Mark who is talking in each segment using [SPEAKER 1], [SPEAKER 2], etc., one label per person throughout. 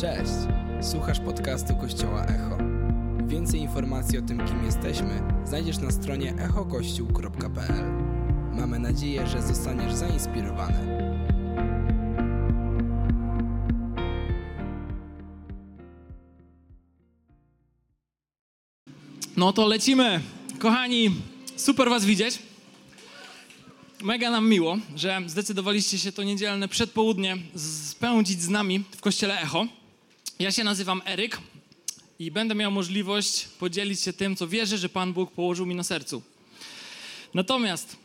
[SPEAKER 1] Cześć! Słuchasz podcastu Kościoła Echo. Więcej informacji o tym, kim jesteśmy, znajdziesz na stronie echokościół.pl. Mamy nadzieję, że zostaniesz zainspirowany.
[SPEAKER 2] No to lecimy. Kochani, super Was widzieć. Mega nam miło, że zdecydowaliście się to niedzielne przedpołudnie spędzić z nami w kościele Echo. Ja się nazywam Eryk i będę miał możliwość podzielić się tym, co wierzę, że Pan Bóg położył mi na sercu. Natomiast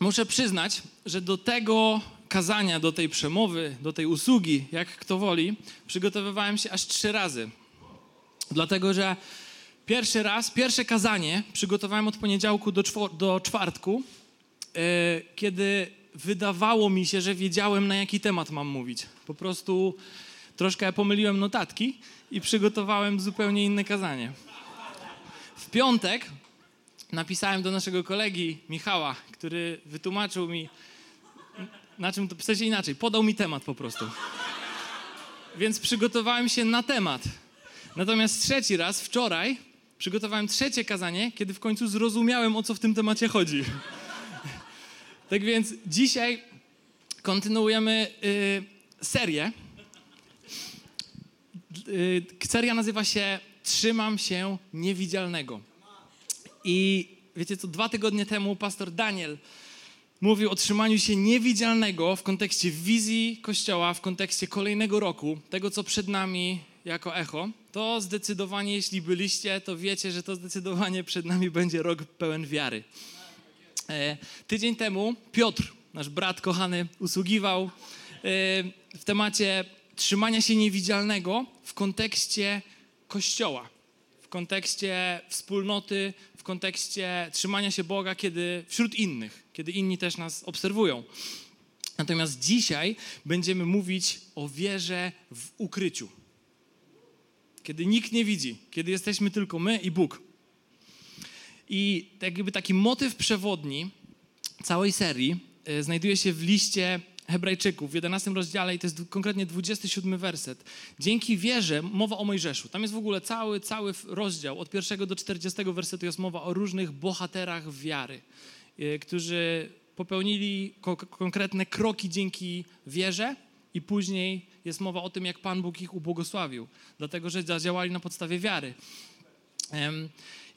[SPEAKER 2] muszę przyznać, że do tego kazania, do tej przemowy, do tej usługi, jak kto woli, przygotowywałem się aż trzy razy. Dlatego, że pierwszy raz, pierwsze kazanie przygotowałem od poniedziałku do, czwor- do czwartku, yy, kiedy wydawało mi się, że wiedziałem, na jaki temat mam mówić. Po prostu troszkę pomyliłem notatki i przygotowałem zupełnie inne kazanie. W piątek napisałem do naszego kolegi Michała, który wytłumaczył mi, na czym to, w sensie inaczej, podał mi temat po prostu. Więc przygotowałem się na temat. Natomiast trzeci raz, wczoraj, przygotowałem trzecie kazanie, kiedy w końcu zrozumiałem, o co w tym temacie chodzi. tak więc dzisiaj kontynuujemy y, serię. Y, seria nazywa się Trzymam się niewidzialnego. I wiecie co, dwa tygodnie temu pastor Daniel mówił o trzymaniu się niewidzialnego w kontekście wizji Kościoła, w kontekście kolejnego roku, tego co przed nami jako echo. To zdecydowanie, jeśli byliście, to wiecie, że to zdecydowanie przed nami będzie rok pełen wiary. E, tydzień temu Piotr, nasz brat kochany, usługiwał e, w temacie trzymania się niewidzialnego w kontekście Kościoła, w kontekście wspólnoty, w kontekście trzymania się Boga, kiedy wśród innych, kiedy inni też nas obserwują. Natomiast dzisiaj będziemy mówić o wierze w ukryciu. Kiedy nikt nie widzi, kiedy jesteśmy tylko my i Bóg. I tak jakby taki motyw przewodni całej serii y, znajduje się w liście Hebrajczyków w 11 rozdziale i to jest konkretnie 27 werset. Dzięki wierze, mowa o Mojżeszu. Tam jest w ogóle cały, cały rozdział, od pierwszego do 40 wersetu jest mowa o różnych bohaterach wiary, y, którzy popełnili ko konkretne kroki dzięki wierze i później jest mowa o tym, jak Pan Bóg ich ubłogosławił, dlatego że zadziałali na podstawie wiary.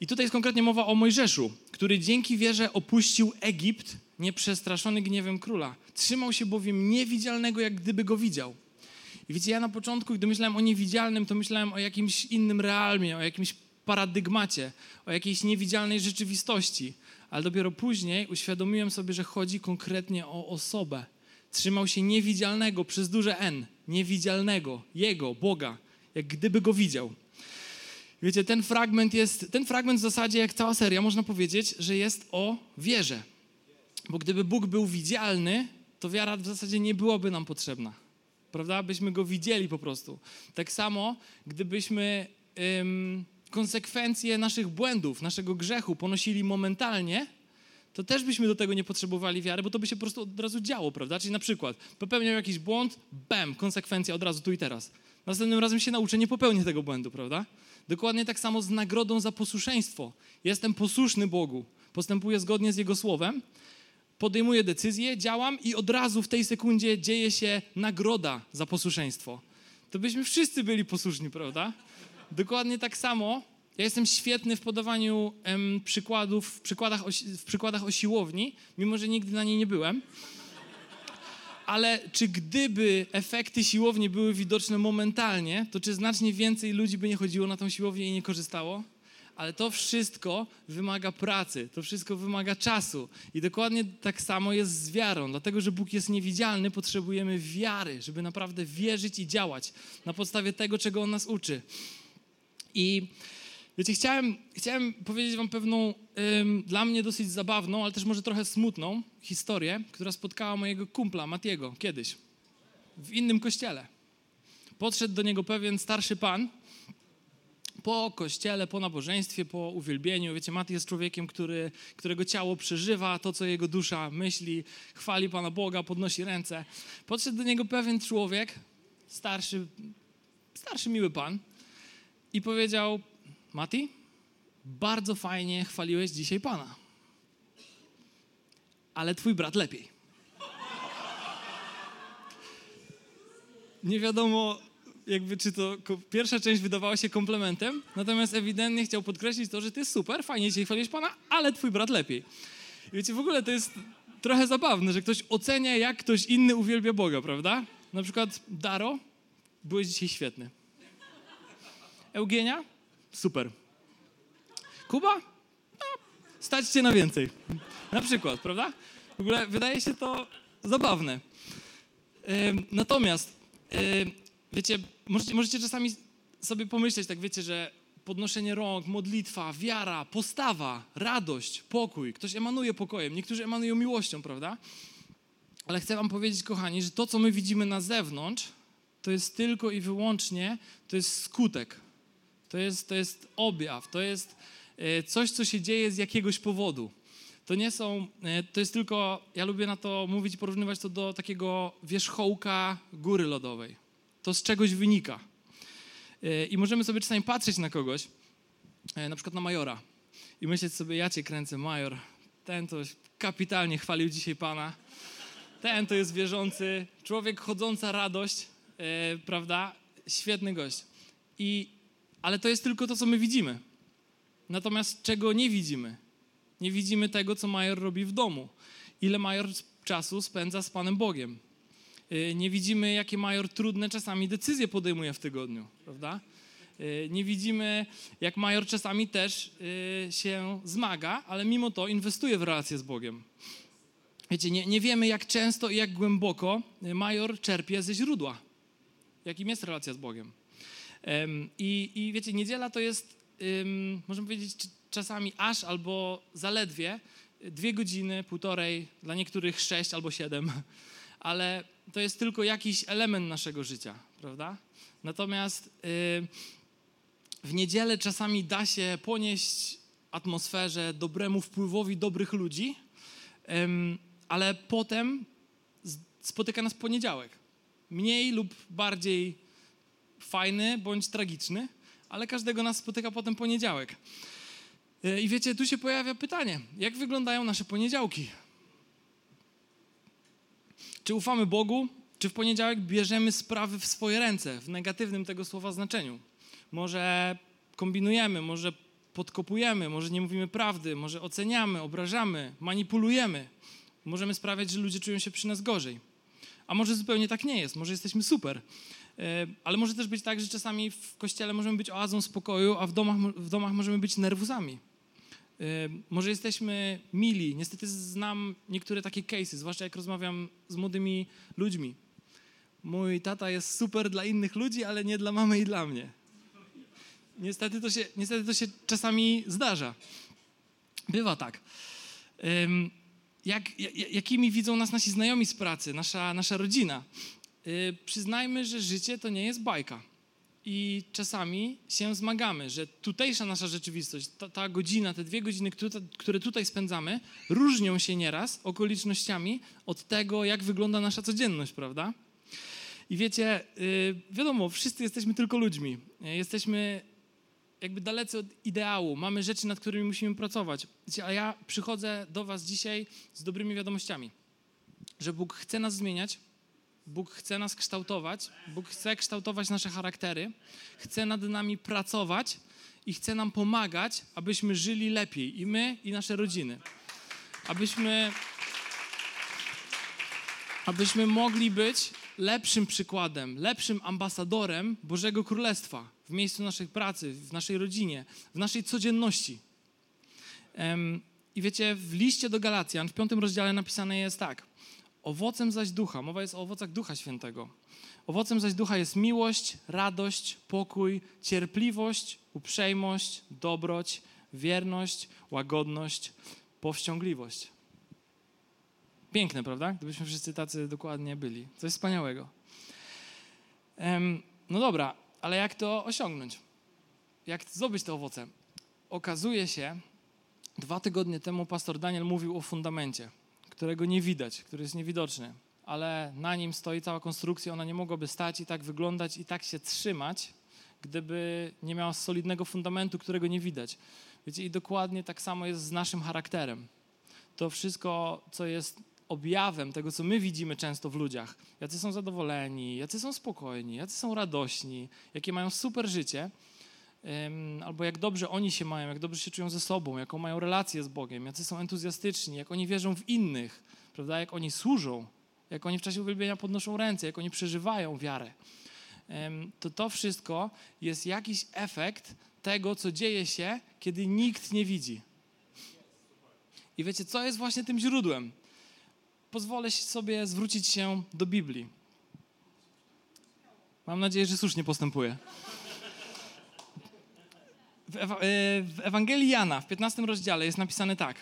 [SPEAKER 2] I tutaj jest konkretnie mowa o Mojżeszu, który dzięki wierze opuścił Egipt, nieprzestraszony gniewem króla. Trzymał się bowiem niewidzialnego, jak gdyby go widział. I wiecie, ja na początku, gdy myślałem o niewidzialnym, to myślałem o jakimś innym realmie, o jakimś paradygmacie, o jakiejś niewidzialnej rzeczywistości. Ale dopiero później uświadomiłem sobie, że chodzi konkretnie o osobę. Trzymał się niewidzialnego przez duże N, niewidzialnego, Jego, Boga, jak gdyby go widział. Wiecie, ten fragment jest, ten fragment w zasadzie, jak cała seria, można powiedzieć, że jest o wierze. Bo gdyby Bóg był widzialny, to wiara w zasadzie nie byłaby nam potrzebna. Prawda? Byśmy go widzieli po prostu. Tak samo, gdybyśmy ym, konsekwencje naszych błędów, naszego grzechu ponosili momentalnie, to też byśmy do tego nie potrzebowali wiary, bo to by się po prostu od razu działo, prawda? Czyli na przykład popełniam jakiś błąd, bam, konsekwencja od razu tu i teraz. Następnym razem się nauczę, nie popełnię tego błędu, prawda? Dokładnie tak samo z nagrodą za posłuszeństwo. Jestem posłuszny Bogu, postępuję zgodnie z Jego słowem, podejmuję decyzję, działam i od razu w tej sekundzie dzieje się nagroda za posłuszeństwo. To byśmy wszyscy byli posłuszni, prawda? Dokładnie tak samo. Ja jestem świetny w podawaniu em, przykładów, w przykładach, o, w przykładach o siłowni, mimo że nigdy na niej nie byłem. Ale czy gdyby efekty siłowni były widoczne momentalnie, to czy znacznie więcej ludzi by nie chodziło na tą siłownię i nie korzystało? Ale to wszystko wymaga pracy, to wszystko wymaga czasu. I dokładnie tak samo jest z wiarą. Dlatego, że Bóg jest niewidzialny, potrzebujemy wiary, żeby naprawdę wierzyć i działać na podstawie tego, czego On nas uczy. I wiecie, chciałem, chciałem powiedzieć Wam pewną, ym, dla mnie dosyć zabawną, ale też może trochę smutną historię, która spotkała mojego kumpla Matiego kiedyś w innym kościele. Podszedł do niego pewien starszy pan, po kościele, po nabożeństwie, po uwielbieniu. Wiecie, Maty jest człowiekiem, który, którego ciało przeżywa to, co jego dusza myśli, chwali Pana Boga, podnosi ręce. Podszedł do niego pewien człowiek, starszy starszy, miły pan i powiedział, Mati, bardzo fajnie chwaliłeś dzisiaj pana, ale twój brat lepiej. Nie wiadomo, jakby czy to pierwsza część wydawała się komplementem, natomiast ewidentnie chciał podkreślić to, że ty super, fajnie dzisiaj chwalisz Pana, ale twój brat lepiej. I wiecie, w ogóle to jest trochę zabawne, że ktoś ocenia, jak ktoś inny uwielbia Boga, prawda? Na przykład Daro, byłeś dzisiaj świetny. Eugenia? Super. Kuba? No, stać cię na więcej. Na przykład, prawda? W ogóle wydaje się to zabawne. Natomiast wiecie, możecie, możecie czasami sobie pomyśleć, tak wiecie, że podnoszenie rąk, modlitwa, wiara, postawa, radość, pokój. Ktoś emanuje pokojem, niektórzy emanują miłością, prawda? Ale chcę wam powiedzieć, kochani, że to, co my widzimy na zewnątrz, to jest tylko i wyłącznie, to jest skutek. To jest, to jest objaw, to jest e, coś, co się dzieje z jakiegoś powodu. To nie są, e, to jest tylko, ja lubię na to mówić, porównywać to do takiego wierzchołka góry lodowej to z czegoś wynika. E, I możemy sobie czasami patrzeć na kogoś, e, na przykład na majora, i myśleć sobie, ja cię kręcę, major, ten to kapitalnie chwalił dzisiaj Pana, ten to jest wierzący, człowiek chodząca radość, e, prawda? Świetny gość. I, ale to jest tylko to, co my widzimy. Natomiast czego nie widzimy? Nie widzimy tego, co major robi w domu. Ile major czasu spędza z Panem Bogiem nie widzimy, jakie major trudne czasami decyzje podejmuje w tygodniu, prawda? Y, nie widzimy, jak major czasami też y, się zmaga, ale mimo to inwestuje w relacje z Bogiem. Wiecie, nie, nie wiemy, jak często i jak głęboko major czerpie ze źródła, jakim jest relacja z Bogiem. I, i wiecie, niedziela to jest, możemy powiedzieć, czasami aż albo zaledwie dwie godziny, półtorej, dla niektórych sześć albo siedem, ale to jest tylko jakiś element naszego życia, prawda? Natomiast yy, w niedzielę czasami da się ponieść atmosferze dobremu wpływowi dobrych ludzi, yy, ale potem spotyka nas poniedziałek. Mniej lub bardziej fajny bądź tragiczny, ale każdego nas spotyka potem poniedziałek. Yy, I wiecie, tu się pojawia pytanie, jak wyglądają nasze poniedziałki? Czy ufamy Bogu, czy w poniedziałek bierzemy sprawy w swoje ręce, w negatywnym tego słowa znaczeniu? Może kombinujemy, może podkopujemy, może nie mówimy prawdy, może oceniamy, obrażamy, manipulujemy. Możemy sprawiać, że ludzie czują się przy nas gorzej. A może zupełnie tak nie jest, może jesteśmy super. E, ale może też być tak, że czasami w kościele możemy być oazą spokoju, a w domach, w domach możemy być nerwuzami. Może jesteśmy mili. Niestety znam niektóre takie cases, zwłaszcza jak rozmawiam z młodymi ludźmi. Mój tata jest super dla innych ludzi, ale nie dla mamy i dla mnie. Niestety to się, niestety to się czasami zdarza. Bywa tak. Jak, jakimi widzą nas nasi znajomi z pracy, nasza, nasza rodzina? Przyznajmy, że życie to nie jest bajka i czasami się zmagamy, że tutejsza nasza rzeczywistość, ta, ta godzina, te dwie godziny, które, tutaj spędzamy, różnią się nieraz okolicznościami od tego, jak wygląda nasza codzienność, prawda? I wiecie, yy, wiadomo, wszyscy jesteśmy tylko ludźmi. Jesteśmy jakby dalecy od ideału. Mamy rzeczy, nad którymi musimy pracować. Wiecie, a ja przychodzę do Was dzisiaj z dobrymi wiadomościami, że Bóg chce nas zmieniać, Bóg chce nas kształtować, Bóg chce kształtować nasze charaktery, chce nad nami pracować i chce nam pomagać, abyśmy żyli lepiej i my, i nasze rodziny. Abyśmy, abyśmy mogli być lepszym przykładem, lepszym ambasadorem Bożego Królestwa w miejscu naszej pracy, w naszej rodzinie, w naszej codzienności. I wiecie, w liście do Galacjan, w piątym rozdziale napisane jest tak – Owocem zaś ducha, mowa jest o owocach ducha świętego. Owocem zaś ducha jest miłość, radość, pokój, cierpliwość, uprzejmość, dobroć, wierność, łagodność, powściągliwość. Piękne, prawda? Gdybyśmy wszyscy tacy dokładnie byli. Coś wspaniałego. no dobra, ale jak to osiągnąć? Jak zdobyć te owoce? Okazuje się, dwa tygodnie temu pastor Daniel mówił o fundamencie którego nie widać, który jest niewidoczny, ale na nim stoi cała konstrukcja, ona nie mogłaby stać i tak wyglądać i tak się trzymać, gdyby nie miała solidnego fundamentu, którego nie widać. Wiecie, i dokładnie tak samo jest z naszym charakterem. To wszystko, co jest objawem tego, co my widzimy często w ludziach, jacy są zadowoleni, jacy są spokojni, jacy są radośni, jakie mają super życie, albo jak dobrze oni się mają, jak dobrze się czują ze sobą, jaką mają relację z Bogiem, jacy są entuzjastyczni, jak oni wierzą w innych, prawda, jak oni służą, jak oni w czasie uwielbienia podnoszą ręce, jak oni przeżywają wiarę. To to wszystko jest jakiś efekt tego, co dzieje się, kiedy nikt nie widzi. I wiecie, co jest właśnie tym źródłem? Pozwolę sobie zwrócić się do Biblii. Mam nadzieję, że słusznie postępuję. E, w Ewangelii Jana w 15 rozdziale jest napisane tak.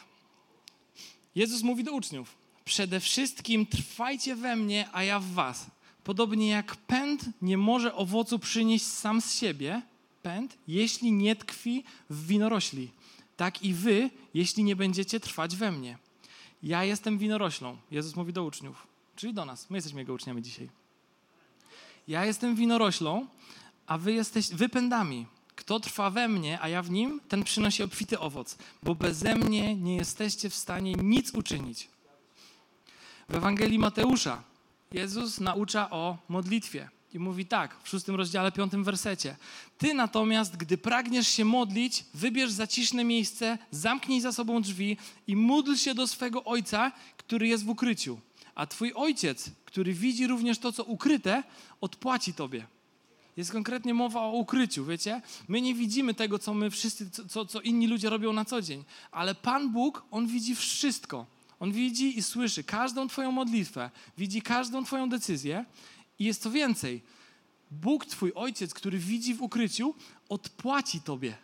[SPEAKER 2] Jezus mówi do uczniów: Przede wszystkim trwajcie we mnie, a ja w was. Podobnie jak pęd nie może owocu przynieść sam z siebie, pęd, jeśli nie tkwi w winorośli, tak i wy, jeśli nie będziecie trwać we mnie. Ja jestem winoroślą, Jezus mówi do uczniów, czyli do nas. My jesteśmy Jego uczniami dzisiaj. Ja jestem winoroślą, a wy jesteście wypędami. Kto trwa we mnie, a ja w nim, ten przynosi obfity owoc, bo beze mnie nie jesteście w stanie nic uczynić. W Ewangelii Mateusza Jezus naucza o modlitwie. I mówi tak, w szóstym rozdziale, piątym wersecie. Ty natomiast, gdy pragniesz się modlić, wybierz zaciszne miejsce, zamknij za sobą drzwi i módl się do swego Ojca, który jest w ukryciu. A Twój Ojciec, który widzi również to, co ukryte, odpłaci Tobie. Jest konkretnie mowa o ukryciu, wiecie? My nie widzimy tego, co my wszyscy, co, co inni ludzie robią na co dzień, ale Pan Bóg, On widzi wszystko. On widzi i słyszy każdą Twoją modlitwę, widzi każdą Twoją decyzję i jest to więcej. Bóg, Twój Ojciec, który widzi w ukryciu, odpłaci Tobie.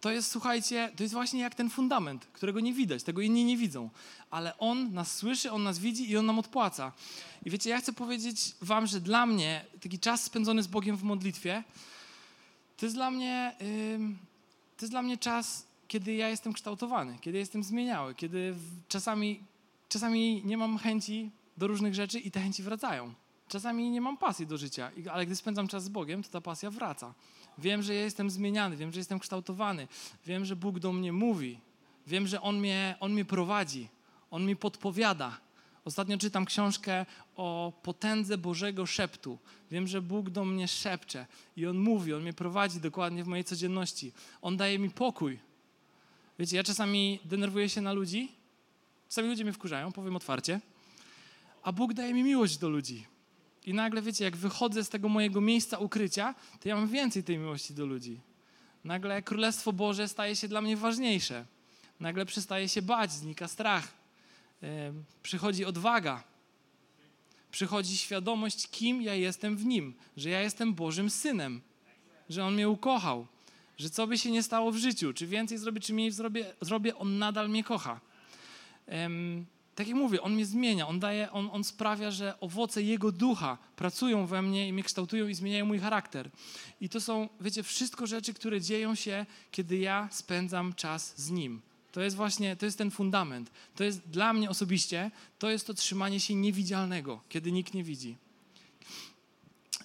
[SPEAKER 2] To jest, słuchajcie, to jest właśnie jak ten fundament, którego nie widać, tego inni nie widzą. Ale On nas słyszy, On nas widzi i On nam odpłaca. I wiecie, ja chcę powiedzieć Wam, że dla mnie taki czas spędzony z Bogiem w modlitwie, to jest dla mnie, to jest dla mnie czas, kiedy ja jestem kształtowany, kiedy jestem zmieniały, kiedy czasami, czasami nie mam chęci do różnych rzeczy i te chęci wracają. Czasami nie mam pasji do życia, ale gdy spędzam czas z Bogiem, to ta pasja wraca. Wiem, że ja jestem zmieniany, wiem, że jestem kształtowany, wiem, że Bóg do mnie mówi, wiem, że On mnie, on mnie prowadzi, On mi podpowiada. Ostatnio czytam książkę o potędze Bożego szeptu. Wiem, że Bóg do mnie szepcze i On mówi, On mnie prowadzi dokładnie w mojej codzienności. On daje mi pokój. Wiecie, ja czasami denerwuję się na ludzi, czasami ludzie mnie wkurzają, powiem otwarcie, a Bóg daje mi miłość do ludzi. I nagle, wiecie, jak wychodzę z tego mojego miejsca ukrycia, to ja mam więcej tej miłości do ludzi. Nagle Królestwo Boże staje się dla mnie ważniejsze. Nagle przestaje się bać, znika strach. Przychodzi odwaga. Przychodzi świadomość, kim ja jestem w Nim. Że ja jestem Bożym Synem. Że On mnie ukochał. Że co by się nie stało w życiu, czy więcej zrobię, czy mniej zrobię, zrobię On nadal mnie kocha. Tak jak mówię, On mnie zmienia, On, daje, on, on sprawia, że owoce Jego ducha pracują we mnie i mnie kształtują i zmieniają mój charakter. I to są, wiecie, wszystko rzeczy, które dzieją się, kiedy ja spędzam czas z Nim. To jest właśnie, to jest ten fundament. To jest dla mnie osobiście, to jest to trzymanie się niewidzialnego, kiedy nikt nie widzi.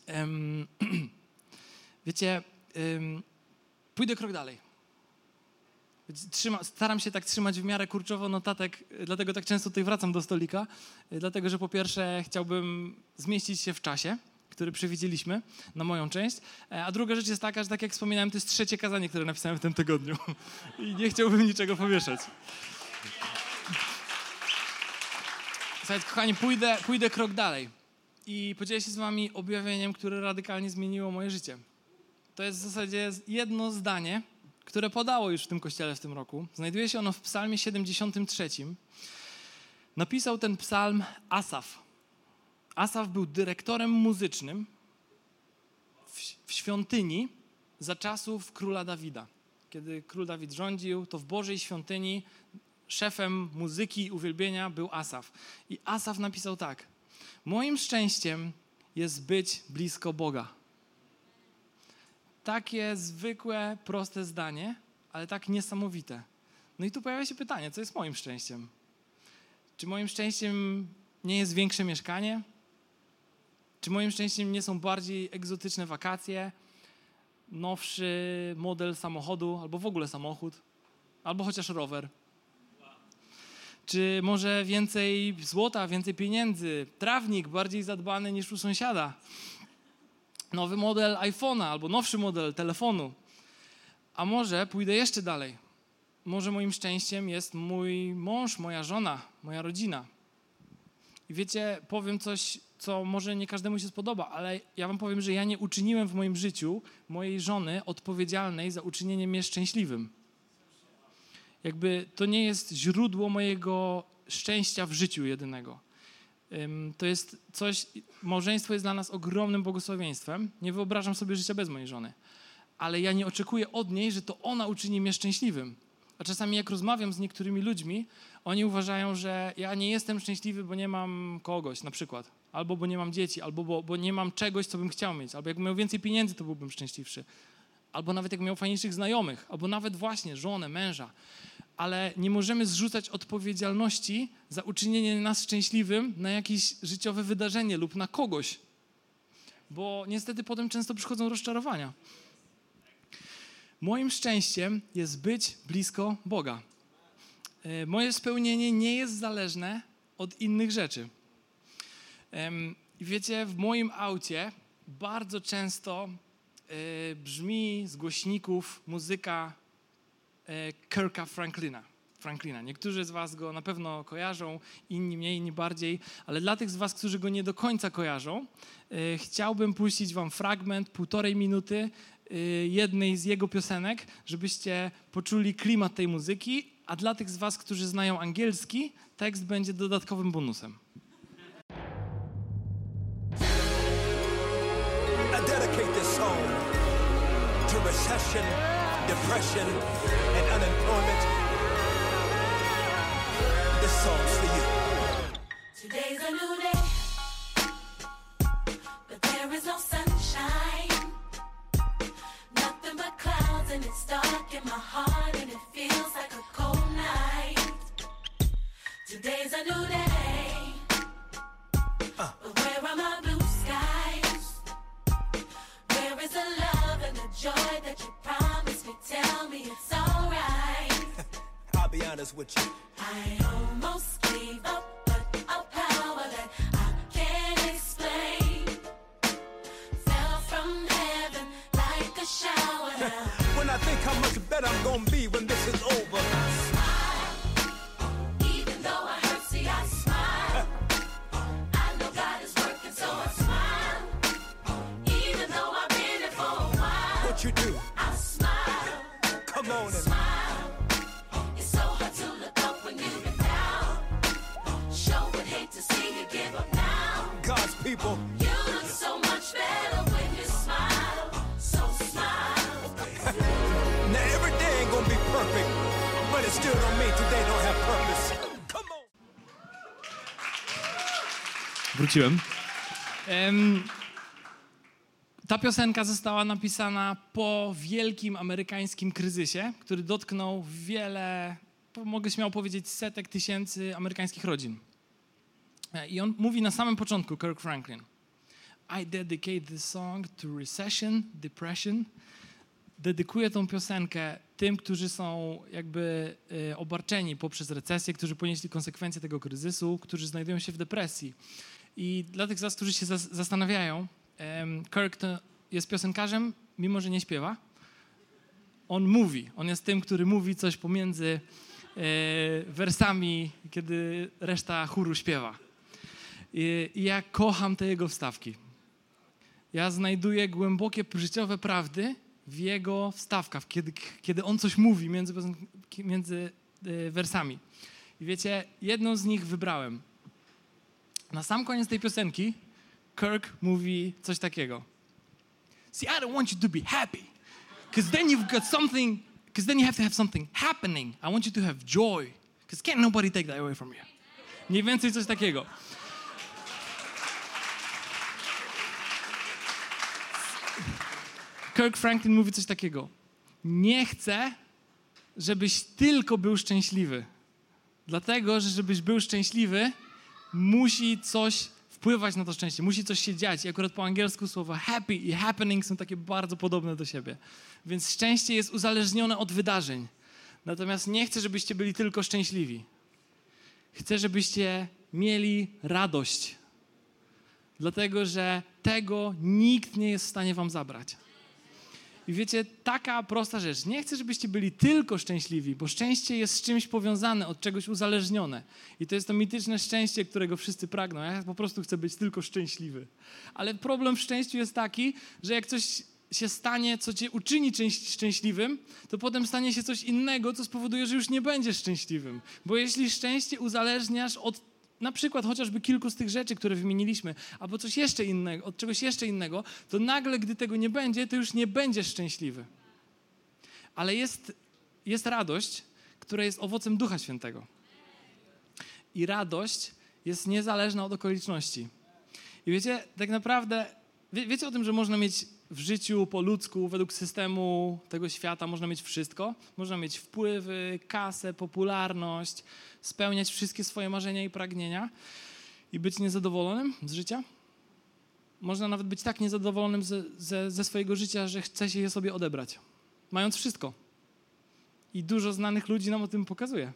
[SPEAKER 2] Um, wiecie, um, pójdę krok dalej. Trzyma, staram się tak trzymać w miarę kurczowo notatek, dlatego tak często tutaj wracam do stolika, dlatego że po pierwsze chciałbym zmieścić się w czasie, który przewidzieliśmy na moją część, a druga rzecz jest taka, że tak jak wspominałem, to jest trzecie kazanie, które napisałem w tym tygodniu i nie chciałbym niczego pomieszać. Słuchajcie, kochani, pójdę, pójdę krok dalej i podzielę się z wami objawieniem, które radykalnie zmieniło moje życie. To jest w zasadzie jedno zdanie, które podało już w tym kościele w tym roku. Znajduje się ono w psalmie 73. Napisał ten psalm Asaf. Asaf był dyrektorem muzycznym w świątyni za czasów króla Dawida. Kiedy król Dawid rządził, to w Bożej świątyni szefem muzyki i uwielbienia był Asaf. I Asaf napisał tak: Moim szczęściem jest być blisko Boga takie zwykłe, proste zdanie, ale tak niesamowite. No i tu pojawia się pytanie, co jest moim szczęściem? Czy moim szczęściem nie jest większe mieszkanie? Czy moim szczęściem nie są bardziej egzotyczne wakacje? Nowszy model samochodu, albo w ogóle samochód, albo chociaż rower? Czy może więcej złota, więcej pieniędzy, trawnik bardziej zadbany niż u sąsiada? Nowy model iPhone'a albo nowszy model telefonu. A może pójdę jeszcze dalej. Może moim szczęściem jest mój mąż, moja żona, moja rodzina. I wiecie, powiem coś, co może nie każdemu się spodoba, ale ja wam powiem, że ja nie uczyniłem w moim życiu mojej żony odpowiedzialnej za uczynienie mnie szczęśliwym. Jakby to nie jest źródło mojego szczęścia w życiu jedynego. To jest coś, małżeństwo jest dla nas ogromnym błogosławieństwem. Nie wyobrażam sobie życia bez mojej żony. Ale ja nie oczekuję od niej, że to ona uczyni mnie szczęśliwym. A czasami jak rozmawiam z niektórymi ludźmi, oni uważają, że ja nie jestem szczęśliwy, bo nie mam kogoś na przykład. Albo bo nie mam dzieci, albo bo, bo nie mam czegoś, co bym chciał mieć. Albo jak miał więcej pieniędzy, to byłbym szczęśliwszy. Albo nawet jak miał fajniejszych znajomych. Albo nawet właśnie żonę, męża ale nie możemy zrzucać odpowiedzialności za uczynienie nas szczęśliwym na jakieś życiowe wydarzenie lub na kogoś, bo niestety potem często przychodzą rozczarowania. Moim szczęściem jest być blisko Boga. E, moje spełnienie nie jest zależne od innych rzeczy. Wiecie, w moim aucie bardzo często e, brzmi z głośników muzyka Kirka Franklina. Franklina. Niektórzy z Was go na pewno kojarzą, inni mniej, inni bardziej, ale dla tych z Was, którzy go nie do końca kojarzą, e, chciałbym puścić Wam fragment półtorej minuty e, jednej z jego piosenek, żebyście poczuli klimat tej muzyki, a dla tych z Was, którzy znają angielski, tekst będzie dodatkowym bonusem. I dedicate this song to recession depression, and unemployment. This song's for you. Today's a new day, but there is no sunshine. Nothing but clouds, and it's dark in my heart, and it feels like a cold night. Today's a new day, but where are my blue skies? Where is the love and the joy that you promised? Tell me it's alright. I'll be honest with you. I almost gave up, but a power that I can't explain fell from heaven like a shower. when I think how much better I'm gonna be when this is over. People. You look so much better when you smile. So smile. now every day ain't gonna be perfect, but it still don't mean today don't have purpose. Come on. Wróciłem. Um, Ta piosenka została napisana po wielkim amerykańskim kryzysie, który dotknął wiele, mogę śmiało powiedzieć, setek tysięcy amerykańskich rodzin. E, I on mówi na samym początku, Kirk Franklin, I dedicate this song to recession, depression. Dedykuję tą piosenkę tym, którzy są jakby e, obarczeni poprzez recesję, którzy ponieśli konsekwencje tego kryzysu, którzy znajdują się w depresji. I dla tych z Was, którzy się zastanawiają, Kirk to jest piosenkarzem, mimo że nie śpiewa. On mówi. On jest tym, który mówi coś pomiędzy e, wersami, kiedy reszta chóru śpiewa. I ja kocham te jego wstawki. Ja znajduję głębokie życiowe prawdy w jego wstawkach, kiedy, kiedy on coś mówi między, między e, wersami. I wiecie, jedną z nich wybrałem. Na sam koniec tej piosenki Kirk mówi coś takiego. See, I don't want you to be happy, because then you've got something, because then you have to have something happening. I want you to have joy, because can't nobody take that away from you. Mniej więcej coś takiego. Kirk Franklin mówi coś takiego. Nie chcę, żebyś tylko był szczęśliwy. Dlatego, że żebyś był szczęśliwy, musi coś wpływać na to szczęście, musi coś się dziać. I akurat po angielsku słowa happy i happening są takie bardzo podobne do siebie. Więc szczęście jest uzależnione od wydarzeń. Natomiast nie chcę, żebyście byli tylko szczęśliwi. Chcę, żebyście mieli radość. Dlatego, że tego nikt nie jest w stanie wam zabrać. I wiecie, taka prosta rzecz. Nie chcę, żebyście byli tylko szczęśliwi, bo szczęście jest z czymś powiązane, od czegoś uzależnione. I to jest to mityczne szczęście, którego wszyscy pragną. Ja po prostu chcę być tylko szczęśliwy. Ale problem w szczęściu jest taki, że jak coś się stanie, co cię uczyni szczęśliwym, to potem stanie się coś innego, co spowoduje, że już nie będziesz szczęśliwym. Bo jeśli szczęście uzależniasz od na przykład chociażby kilku z tych rzeczy, które wymieniliśmy, albo coś jeszcze innego, od czegoś jeszcze innego, to nagle, gdy tego nie będzie, to już nie będziesz szczęśliwy. Ale jest, jest radość, która jest owocem Ducha Świętego. I radość jest niezależna od okoliczności. I wiecie, tak naprawdę, wie, wiecie o tym, że można mieć w życiu po ludzku, według systemu tego świata, można mieć wszystko. Można mieć wpływy, kasę, popularność, spełniać wszystkie swoje marzenia i pragnienia i być niezadowolonym z życia. Można nawet być tak niezadowolonym ze, ze, ze swojego życia, że chce się je sobie odebrać, mając wszystko. I dużo znanych ludzi nam o tym pokazuje.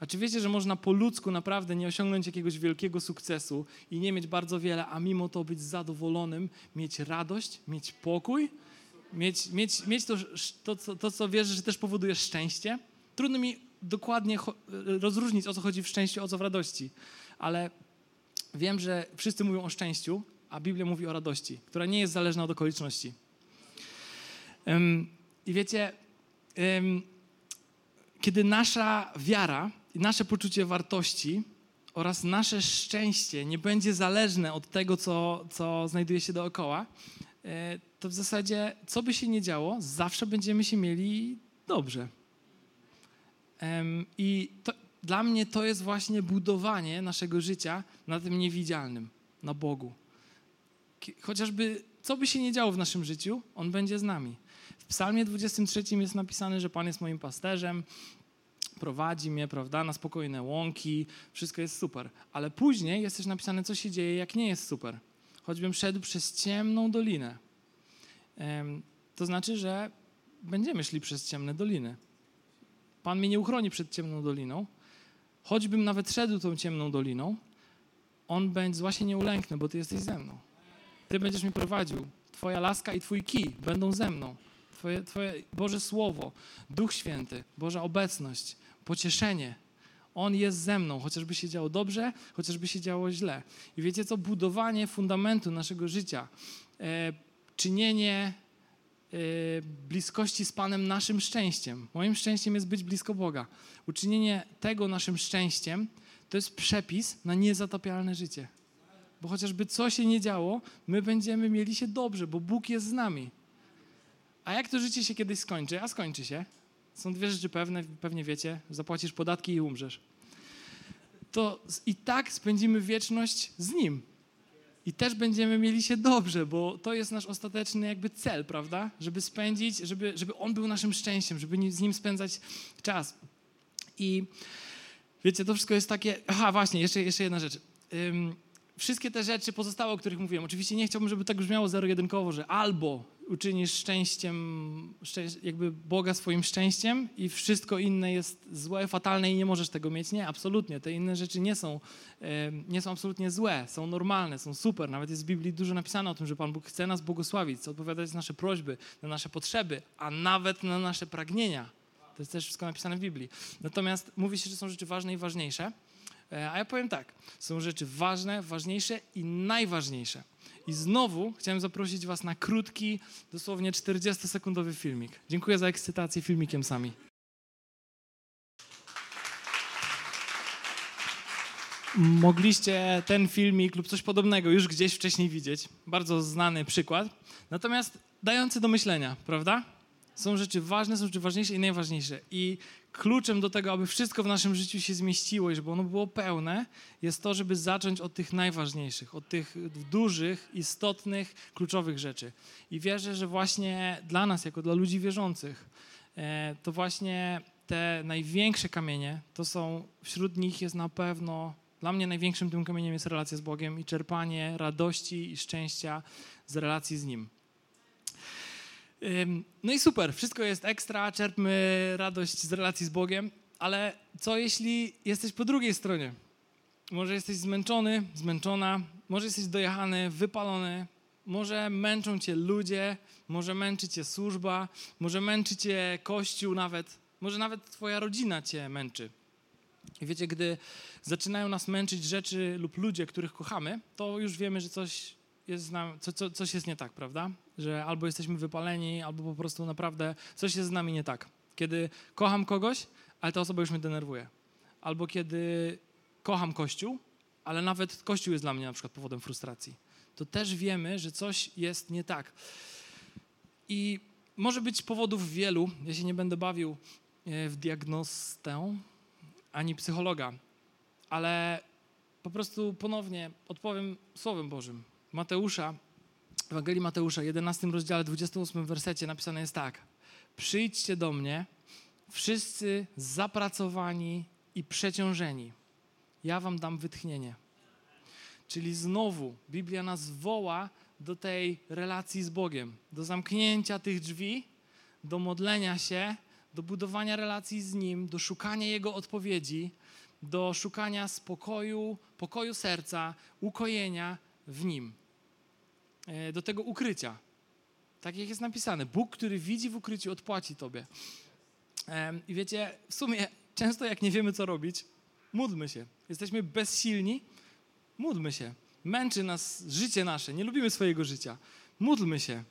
[SPEAKER 2] A czy wiecie, że można po ludzku naprawdę nie osiągnąć jakiegoś wielkiego sukcesu i nie mieć bardzo wiele, a mimo to być zadowolonym, mieć radość, mieć pokój, mieć, mieć, mieć to, to, to, to co wierzę, że też powoduje szczęście? Trudno mi dokładnie rozróżnić, o co chodzi w szczęściu, o co w radości, ale wiem, że wszyscy mówią o szczęściu, a Biblia mówi o radości, która nie jest zależna od okoliczności. Um, I wiecie, um, kiedy nasza wiara nasze poczucie wartości oraz nasze szczęście nie będzie zależne od tego, co, co znajduje się dookoła, e, to w zasadzie, co by się nie działo, zawsze będziemy się mieli dobrze. I to, dla mnie to jest właśnie budowanie naszego życia na tym niewidzialnym, na Bogu. Chociażby co by się nie działo w naszym życiu, On będzie z nami. W Psalmie 23 jest napisane, że Pan jest moim pasterzem, prowadzi mnie, prawda, na spokojne łąki, wszystko jest super. Ale później jest też napisane, co się dzieje, jak nie jest super. Choćbym szedł przez ciemną dolinę. To znaczy, że będziemy szli przez ciemne doliny. Pan mnie nie uchroni przed ciemną doliną. Choćbym nawet szedł tą ciemną doliną, On będzie, zła się nie ulęknę, bo Ty jesteś ze mną. Ty będziesz mnie prowadził. Twoja laska i Twój kij będą ze mną. Twoje, twoje Boże Słowo, Duch Święty, Boża obecność, pocieszenie. On jest ze mną, chociażby się działo dobrze, chociażby się działo źle. I wiecie co? Budowanie fundamentu naszego życia, e, czynienie e, bliskości z Panem naszym szczęściem. Moim szczęściem jest być blisko Boga. Uczynienie tego naszym szczęściem to jest przepis na niezatapialne życie. Bo chociażby co się nie działo, my będziemy mieli się dobrze, bo Bóg jest z nami. A jak to życie się kiedyś skończy? A skończy się. Są dwie rzeczy pewne, pewnie wiecie. Zapłacisz podatki i umrzesz. To i tak spędzimy wieczność z Nim. I też będziemy mieli się dobrze, bo to jest nasz ostateczny jakby cel, prawda? Żeby spędzić, żeby, żeby On był naszym szczęściem, żeby z Nim spędzać czas. I wiecie, to wszystko jest takie... Aha, właśnie, jeszcze, jeszcze jedna rzecz. Um, wszystkie te rzeczy pozostałe, o których mówiłem, oczywiście nie chciałbym, żeby tak brzmiało zero-jedynkowo, że albo uczynisz szczęściem, jakby Boga swoim szczęściem i wszystko inne jest złe, fatalne i nie możesz tego mieć. Nie, absolutnie. Te inne rzeczy nie są, nie są absolutnie złe, są normalne, są super. Nawet jest w Biblii dużo napisane o tym, że Pan Bóg chce nas błogosławić, chce odpowiadać na nasze prośby, na nasze potrzeby, a nawet na nasze pragnienia. To jest też wszystko napisane w Biblii. Natomiast mówi się, że są rzeczy ważne i ważniejsze. E, a ja powiem tak, są rzeczy ważne, ważniejsze i najważniejsze. I znowu chciałem zaprosić Was na krótki, dosłownie 40-sekundowy filmik. Dziękuję za ekscytację filmikiem sami. Mogliście ten filmik lub coś podobnego już gdzieś wcześniej widzieć. Bardzo znany przykład. Natomiast dający do myślenia, prawda? Są rzeczy ważne, są rzeczy ważniejsze i najważniejsze. I kluczem do tego, aby wszystko w naszym życiu się zmieściło i żeby ono było pełne, jest to, żeby zacząć od tych najważniejszych, od tych dużych, istotnych, kluczowych rzeczy. I wierzę, że właśnie dla nas, jako dla ludzi wierzących, e, to właśnie te największe kamienie, to są, wśród nich jest na pewno, dla mnie największym tym kamieniem jest relacja z Bogiem i czerpanie radości i szczęścia z relacji z Nim. No i super, wszystko jest ekstra, czerpmy radość z relacji z Bogiem, ale co jeśli jesteś po drugiej stronie? Może jesteś zmęczony, zmęczona, może jesteś dojechany, wypalony, może męczą cię ludzie, może męczy cię służba, może męczy cię kościół nawet, może nawet twoja rodzina cię męczy. I wiecie, gdy zaczynają nas męczyć rzeczy lub ludzie, których kochamy, to już wiemy, że coś jest, co, co, coś jest nie tak, prawda? Że albo jesteśmy wypaleni, albo po prostu naprawdę coś jest z nami nie tak. Kiedy kocham kogoś, ale ta osoba już mnie denerwuje. Albo kiedy kocham Kościół, ale nawet Kościół jest dla mnie na przykład powodem frustracji. To też wiemy, że coś jest nie tak. I może być powodów wielu. Ja się nie będę bawił e, w diagnostę ani psychologa, ale po prostu ponownie odpowiem Słowem Bożym. Mateusza, Ewangelii Mateusza, 11 rozdziale, 28 wersecie napisane jest tak. Przyjdźcie do mnie, wszyscy zapracowani i przeciążeni. Ja wam dam wytchnienie. Czyli znowu Biblia nas woła do tej relacji z Bogiem, do zamknięcia tych drzwi, do modlenia się, do budowania relacji z Nim, do szukania Jego odpowiedzi, do szukania spokoju, pokoju serca, ukojenia w Nim. E, do tego ukrycia. Tak jak jest napisane, Bóg, który widzi w ukryciu, odpłaci Tobie. I wiecie, w sumie często jak nie wiemy, co robić, módlmy się. Jesteśmy bezsilni, módlmy się. Męczy nas życie nasze, nie lubimy swojego życia. Módlmy się.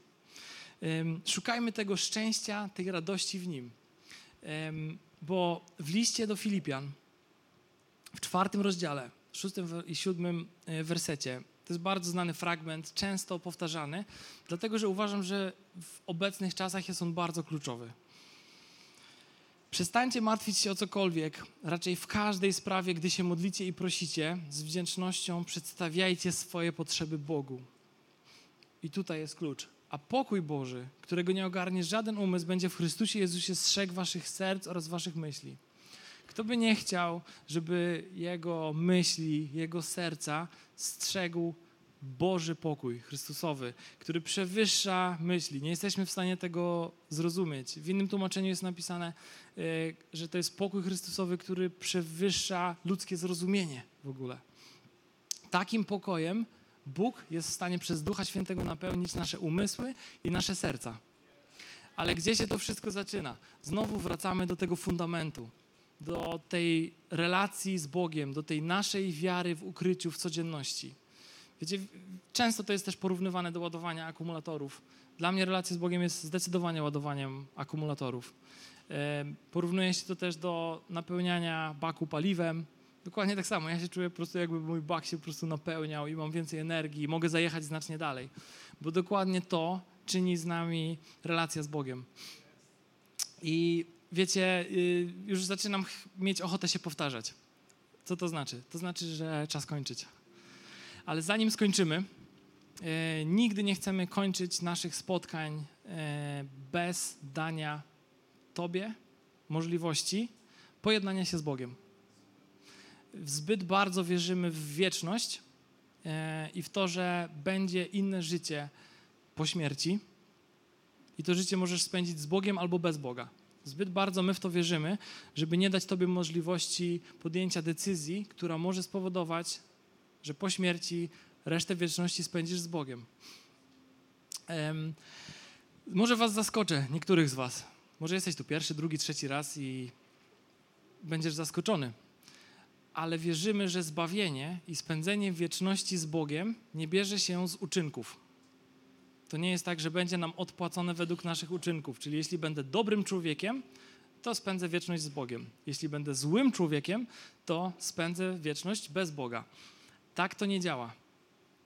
[SPEAKER 2] Szukajmy tego szczęścia, tej radości w Nim. Bo w liście do Filipian, w czwartym rozdziale, szóstym i siódmym e, wersecie, to jest bardzo znany fragment, często powtarzany, dlatego że uważam, że w obecnych czasach jest on bardzo kluczowy. Przestańcie martwić się o cokolwiek, raczej w każdej sprawie, gdy się modlicie i prosicie, z wdzięcznością przedstawiajcie swoje potrzeby Bogu. I tutaj jest klucz. A pokój Boży, którego nie ogarnie żaden umysł, będzie w Chrystusie Jezusie strzegł waszych serc oraz waszych myśli. Kto by nie chciał, żeby jego myśli, jego serca strzegł Boży pokój Chrystusowy, który przewyższa myśli. Nie jesteśmy w stanie tego zrozumieć. W innym tłumaczeniu jest napisane, e, że to jest pokój Chrystusowy, który przewyższa ludzkie zrozumienie w ogóle. Takim pokojem Bóg jest w stanie przez Ducha Świętego napełnić nasze umysły i nasze serca. Ale gdzie się to wszystko zaczyna? Znowu wracamy do tego fundamentu, do tej relacji z Bogiem, do tej naszej wiary w ukryciu, w codzienności. Wiecie, często to jest też porównywane do ładowania akumulatorów. Dla mnie relacja z Bogiem jest zdecydowanie ładowaniem akumulatorów. Porównuje się to też do napełniania baku paliwem. Dokładnie tak samo. Ja się czuję po prostu, jakby mój bak się po prostu napełniał i mam więcej energii i mogę zajechać znacznie dalej. Bo dokładnie to czyni z nami relacja z Bogiem. I wiecie, y, już zaczynam mieć ochotę się powtarzać. Co to znaczy? To znaczy, że czas kończyć. Ale zanim skończymy, e, nigdy nie chcemy kończyć naszych spotkań e, bez dania Tobie możliwości pojednania się z Bogiem. Zbyt bardzo wierzymy w wieczność i w to, że będzie inne życie po śmierci. I to życie możesz spędzić z Bogiem albo bez Boga. Zbyt bardzo my w to wierzymy, żeby nie dać Tobie możliwości podjęcia decyzji, która może spowodować, że po śmierci resztę wieczności spędzisz z Bogiem. Um, może was zaskoczę, niektórych z was. Może jesteś tu pierwszy, drugi, trzeci raz i będziesz zaskoczony. Ale wierzymy, że zbawienie i spędzenie wieczności z Bogiem nie bierze się z uczynków. To nie jest tak, że będzie nam odpłacone według naszych uczynków. Czyli jeśli będę dobrym człowiekiem, to spędzę wieczność z Bogiem. Jeśli będę złym człowiekiem, to spędzę wieczność bez Boga. Tak to nie działa.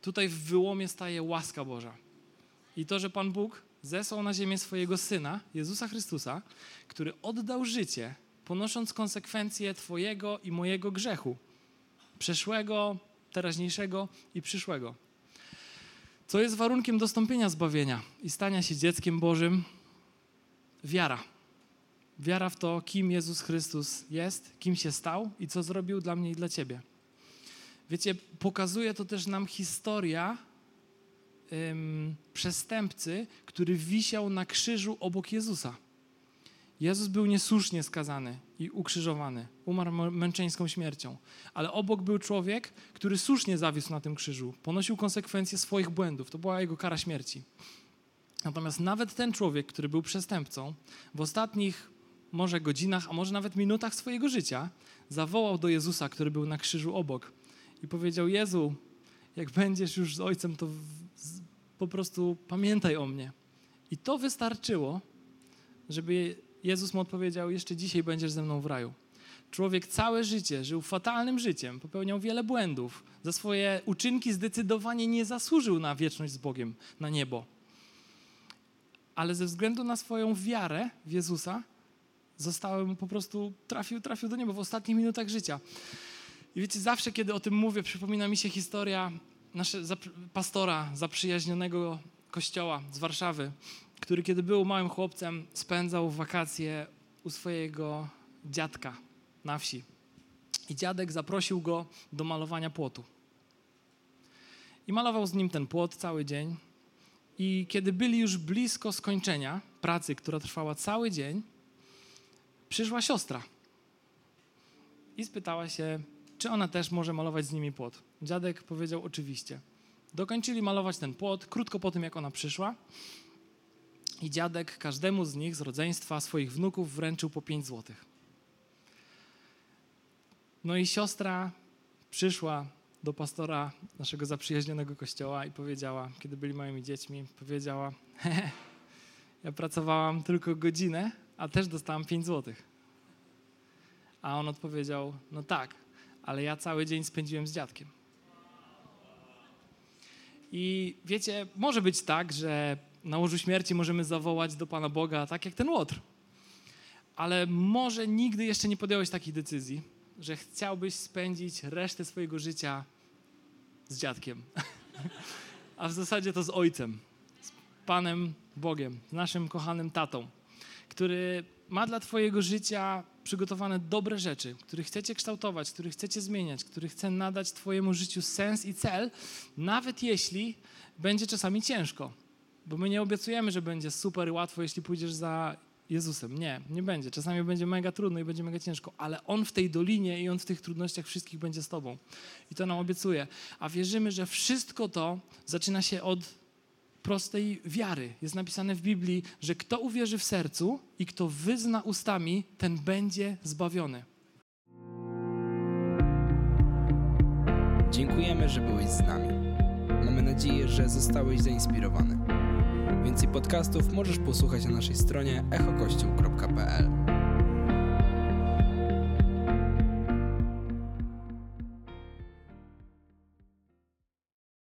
[SPEAKER 2] Tutaj w wyłomie staje łaska Boża. I to, że Pan Bóg zesłał na ziemię swojego Syna, Jezusa Chrystusa, który oddał życie, ponosząc konsekwencje Twojego i mojego grzechu, przeszłego, teraźniejszego i przyszłego. Co jest warunkiem dostąpienia zbawienia i stania się dzieckiem Bożym? Wiara. Wiara w to, kim Jezus Chrystus jest, kim się stał i co zrobił dla mnie i dla ciebie. Wiecie, pokazuje to też nam historia ym, przestępcy, który wisiał na krzyżu obok Jezusa. Jezus był niesłusznie skazany i ukrzyżowany, umarł męczeńską śmiercią, ale obok był człowiek, który słusznie zawisł na tym krzyżu, ponosił konsekwencje swoich błędów. To była jego kara śmierci. Natomiast nawet ten człowiek, który był przestępcą, w ostatnich może godzinach, a może nawet minutach swojego życia, zawołał do Jezusa, który był na krzyżu obok i powiedział: Jezu, jak będziesz już z Ojcem, to po prostu pamiętaj o mnie. I to wystarczyło, żeby Jezus mu odpowiedział: Jeszcze dzisiaj będziesz ze mną w raju. Człowiek całe życie żył fatalnym życiem, popełniał wiele błędów. Za swoje uczynki zdecydowanie nie zasłużył na wieczność z Bogiem, na niebo. Ale ze względu na swoją wiarę w Jezusa, zostałem po prostu, trafił, trafił do nieba w ostatnich minutach życia. I wiecie, zawsze kiedy o tym mówię, przypomina mi się historia naszego pastora zaprzyjaźnionego kościoła z Warszawy, który kiedy był małym chłopcem, spędzał wakacje u swojego dziadka na wsi. I dziadek zaprosił go do malowania płotu. I malował z nim ten płot cały dzień. I kiedy byli już blisko skończenia pracy, która trwała cały dzień, przyszła siostra i spytała się, czy ona też może malować z nimi płot. Dziadek powiedział oczywiście. Dokończyli malować ten płot krótko po tym, jak ona przyszła. I dziadek każdemu z nich z rodzeństwa swoich wnuków wręczył po 5 złotych. No i siostra przyszła do pastora naszego zaprzyjaźnionego kościoła i powiedziała, kiedy byli małymi dziećmi, powiedziała: Ja pracowałam tylko godzinę, a też dostałam 5 złotych. A on odpowiedział: No tak, ale ja cały dzień spędziłem z dziadkiem. I wiecie, może być tak, że na łożu śmierci możemy zawołać do Pana Boga, tak jak ten łotr. Ale może nigdy jeszcze nie podjąłeś takiej decyzji, że chciałbyś spędzić resztę swojego życia z dziadkiem. A w zasadzie to z ojcem, z Panem Bogiem, z naszym kochanym tatą, który ma dla Twojego życia przygotowane dobre rzeczy, które chcecie kształtować, które chcecie zmieniać, który chce nadać Twojemu życiu sens i cel, nawet jeśli będzie czasami ciężko. Bo my nie obiecujemy, że będzie super łatwo, jeśli pójdziesz za Jezusem. Nie, nie będzie. Czasami będzie mega trudno i będzie mega ciężko, ale On w tej dolinie i On w tych trudnościach wszystkich będzie z Tobą. I to nam obiecuje. A wierzymy, że wszystko to zaczyna się od prostej wiary. Jest napisane w Biblii, że kto uwierzy w sercu i kto wyzna ustami, ten będzie zbawiony.
[SPEAKER 1] Dziękujemy, że byłeś z nami. Mamy nadzieję, że zostałeś zainspirowany. Więcej podcastów możesz posłuchać na naszej stronie echokościół.pl.